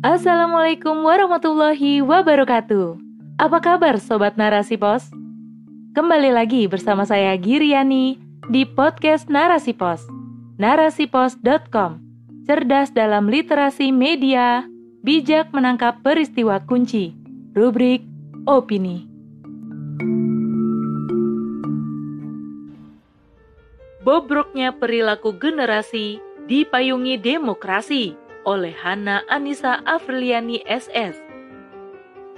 Assalamualaikum warahmatullahi wabarakatuh. Apa kabar Sobat Narasi Pos? Kembali lagi bersama saya Giriani di podcast Narasi Pos. Narasipos.com Cerdas dalam literasi media, bijak menangkap peristiwa kunci. Rubrik Opini. Bobroknya perilaku generasi dipayungi demokrasi oleh Hana Anissa Afriliani SS.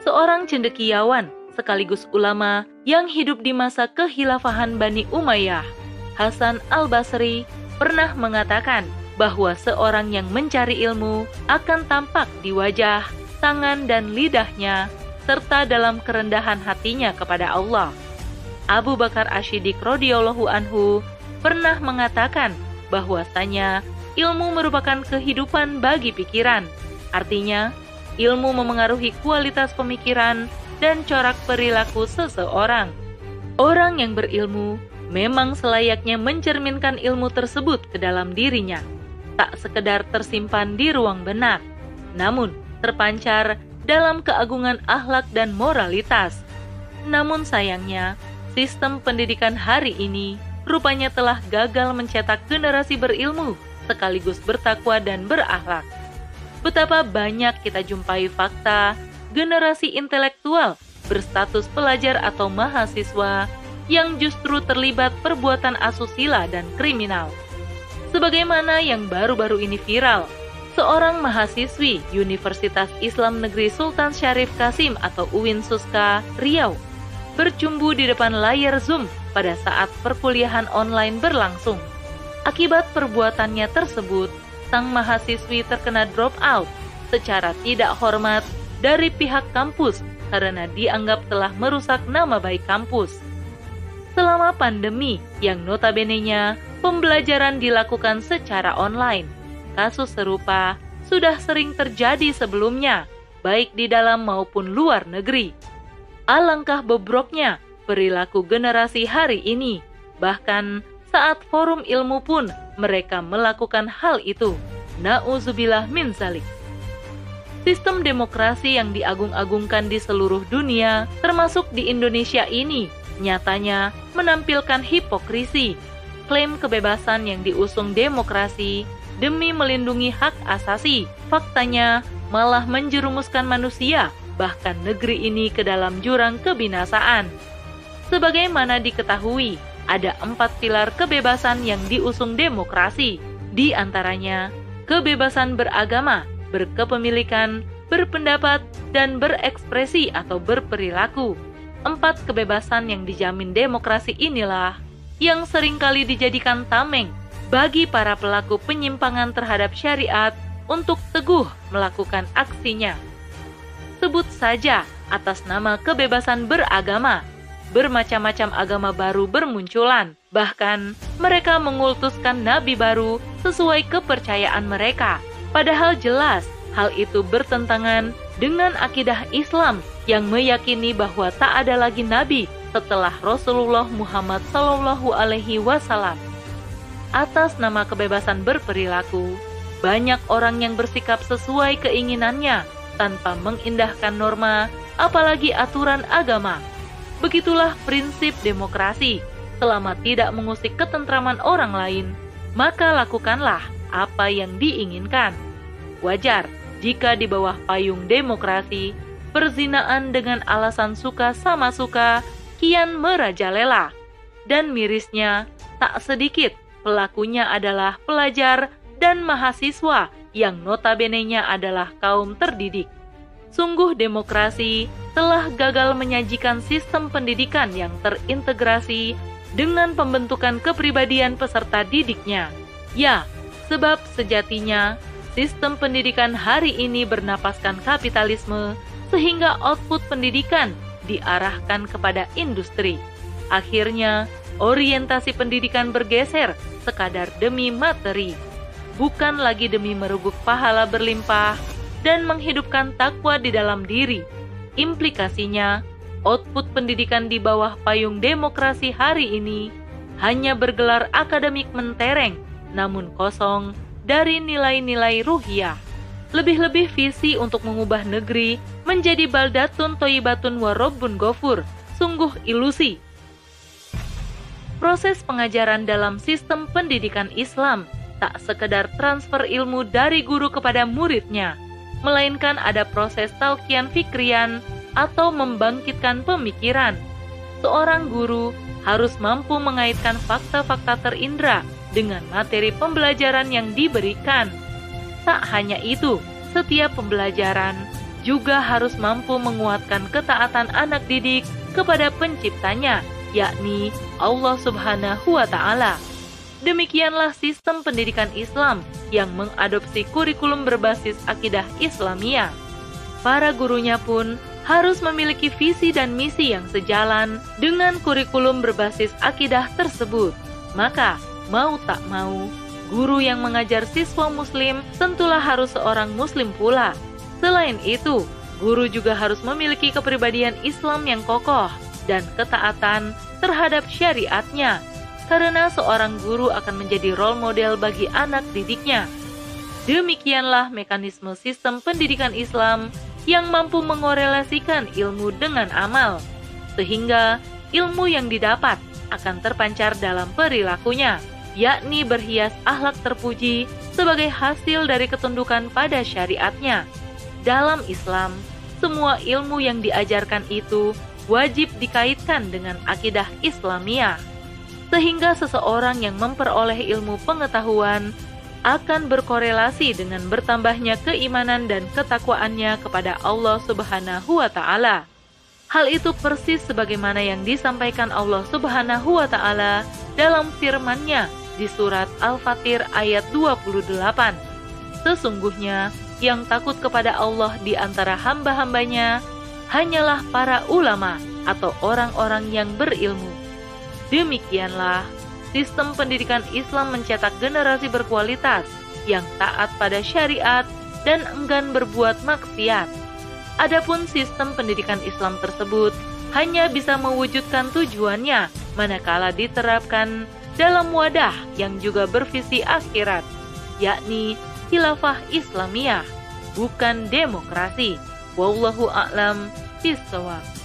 Seorang cendekiawan sekaligus ulama yang hidup di masa kehilafahan Bani Umayyah, Hasan Al-Basri pernah mengatakan bahwa seorang yang mencari ilmu akan tampak di wajah, tangan, dan lidahnya, serta dalam kerendahan hatinya kepada Allah. Abu Bakar Ashidik radhiyallahu anhu pernah mengatakan bahwasanya ilmu merupakan kehidupan bagi pikiran. Artinya, ilmu memengaruhi kualitas pemikiran dan corak perilaku seseorang. Orang yang berilmu memang selayaknya mencerminkan ilmu tersebut ke dalam dirinya, tak sekedar tersimpan di ruang benak, namun terpancar dalam keagungan akhlak dan moralitas. Namun sayangnya, sistem pendidikan hari ini rupanya telah gagal mencetak generasi berilmu sekaligus bertakwa dan berakhlak. Betapa banyak kita jumpai fakta generasi intelektual berstatus pelajar atau mahasiswa yang justru terlibat perbuatan asusila dan kriminal. Sebagaimana yang baru-baru ini viral, seorang mahasiswi Universitas Islam Negeri Sultan Syarif Kasim atau UIN Suska, Riau, bercumbu di depan layar Zoom pada saat perkuliahan online berlangsung. Akibat perbuatannya tersebut, sang mahasiswi terkena drop out secara tidak hormat dari pihak kampus karena dianggap telah merusak nama baik kampus. Selama pandemi yang notabene-nya pembelajaran dilakukan secara online, kasus serupa sudah sering terjadi sebelumnya, baik di dalam maupun luar negeri. Alangkah bobroknya perilaku generasi hari ini, bahkan saat forum ilmu pun mereka melakukan hal itu. Nauzubillah min zalik. Sistem demokrasi yang diagung-agungkan di seluruh dunia, termasuk di Indonesia ini, nyatanya menampilkan hipokrisi. Klaim kebebasan yang diusung demokrasi demi melindungi hak asasi, faktanya malah menjerumuskan manusia, bahkan negeri ini ke dalam jurang kebinasaan. Sebagaimana diketahui, ada empat pilar kebebasan yang diusung demokrasi, di antaranya kebebasan beragama, berkepemilikan, berpendapat, dan berekspresi atau berperilaku. Empat kebebasan yang dijamin demokrasi inilah yang sering kali dijadikan tameng bagi para pelaku penyimpangan terhadap syariat untuk teguh melakukan aksinya. Sebut saja atas nama kebebasan beragama, bermacam-macam agama baru bermunculan. Bahkan, mereka mengultuskan nabi baru sesuai kepercayaan mereka. Padahal jelas, hal itu bertentangan dengan akidah Islam yang meyakini bahwa tak ada lagi nabi setelah Rasulullah Muhammad Sallallahu Alaihi Wasallam. Atas nama kebebasan berperilaku, banyak orang yang bersikap sesuai keinginannya tanpa mengindahkan norma, apalagi aturan agama. Begitulah prinsip demokrasi. Selama tidak mengusik ketentraman orang lain, maka lakukanlah apa yang diinginkan. Wajar jika di bawah payung demokrasi, perzinaan dengan alasan suka sama suka kian merajalela. Dan mirisnya, tak sedikit pelakunya adalah pelajar dan mahasiswa yang notabene-nya adalah kaum terdidik. Sungguh demokrasi telah gagal menyajikan sistem pendidikan yang terintegrasi dengan pembentukan kepribadian peserta didiknya. Ya, sebab sejatinya sistem pendidikan hari ini bernapaskan kapitalisme sehingga output pendidikan diarahkan kepada industri. Akhirnya, orientasi pendidikan bergeser sekadar demi materi, bukan lagi demi meruguk pahala berlimpah dan menghidupkan takwa di dalam diri. Implikasinya, output pendidikan di bawah payung demokrasi hari ini hanya bergelar akademik mentereng, namun kosong dari nilai-nilai ruhiah. Lebih-lebih visi untuk mengubah negeri menjadi baldatun toyibatun warobun gofur, sungguh ilusi. Proses pengajaran dalam sistem pendidikan Islam tak sekedar transfer ilmu dari guru kepada muridnya, melainkan ada proses talkian fikrian atau membangkitkan pemikiran. Seorang guru harus mampu mengaitkan fakta-fakta terindra dengan materi pembelajaran yang diberikan. Tak hanya itu, setiap pembelajaran juga harus mampu menguatkan ketaatan anak didik kepada penciptanya, yakni Allah Subhanahu wa Ta'ala. Demikianlah sistem pendidikan Islam yang mengadopsi kurikulum berbasis akidah Islamiyah. Para gurunya pun harus memiliki visi dan misi yang sejalan dengan kurikulum berbasis akidah tersebut. Maka, mau tak mau, guru yang mengajar siswa muslim tentulah harus seorang muslim pula. Selain itu, guru juga harus memiliki kepribadian Islam yang kokoh dan ketaatan terhadap syariatnya karena seorang guru akan menjadi role model bagi anak didiknya. Demikianlah mekanisme sistem pendidikan Islam yang mampu mengorelasikan ilmu dengan amal, sehingga ilmu yang didapat akan terpancar dalam perilakunya, yakni berhias akhlak terpuji sebagai hasil dari ketundukan pada syariatnya. Dalam Islam, semua ilmu yang diajarkan itu wajib dikaitkan dengan akidah Islamiyah sehingga seseorang yang memperoleh ilmu pengetahuan akan berkorelasi dengan bertambahnya keimanan dan ketakwaannya kepada Allah Subhanahu wa taala. Hal itu persis sebagaimana yang disampaikan Allah Subhanahu wa taala dalam firman-Nya di surat Al-Fatir ayat 28. Sesungguhnya yang takut kepada Allah di antara hamba-hambanya hanyalah para ulama atau orang-orang yang berilmu. Demikianlah, sistem pendidikan Islam mencetak generasi berkualitas yang taat pada syariat dan enggan berbuat maksiat. Adapun sistem pendidikan Islam tersebut hanya bisa mewujudkan tujuannya manakala diterapkan dalam wadah yang juga bervisi akhirat, yakni khilafah Islamiyah, bukan demokrasi. Wallahu a'lam bishawab.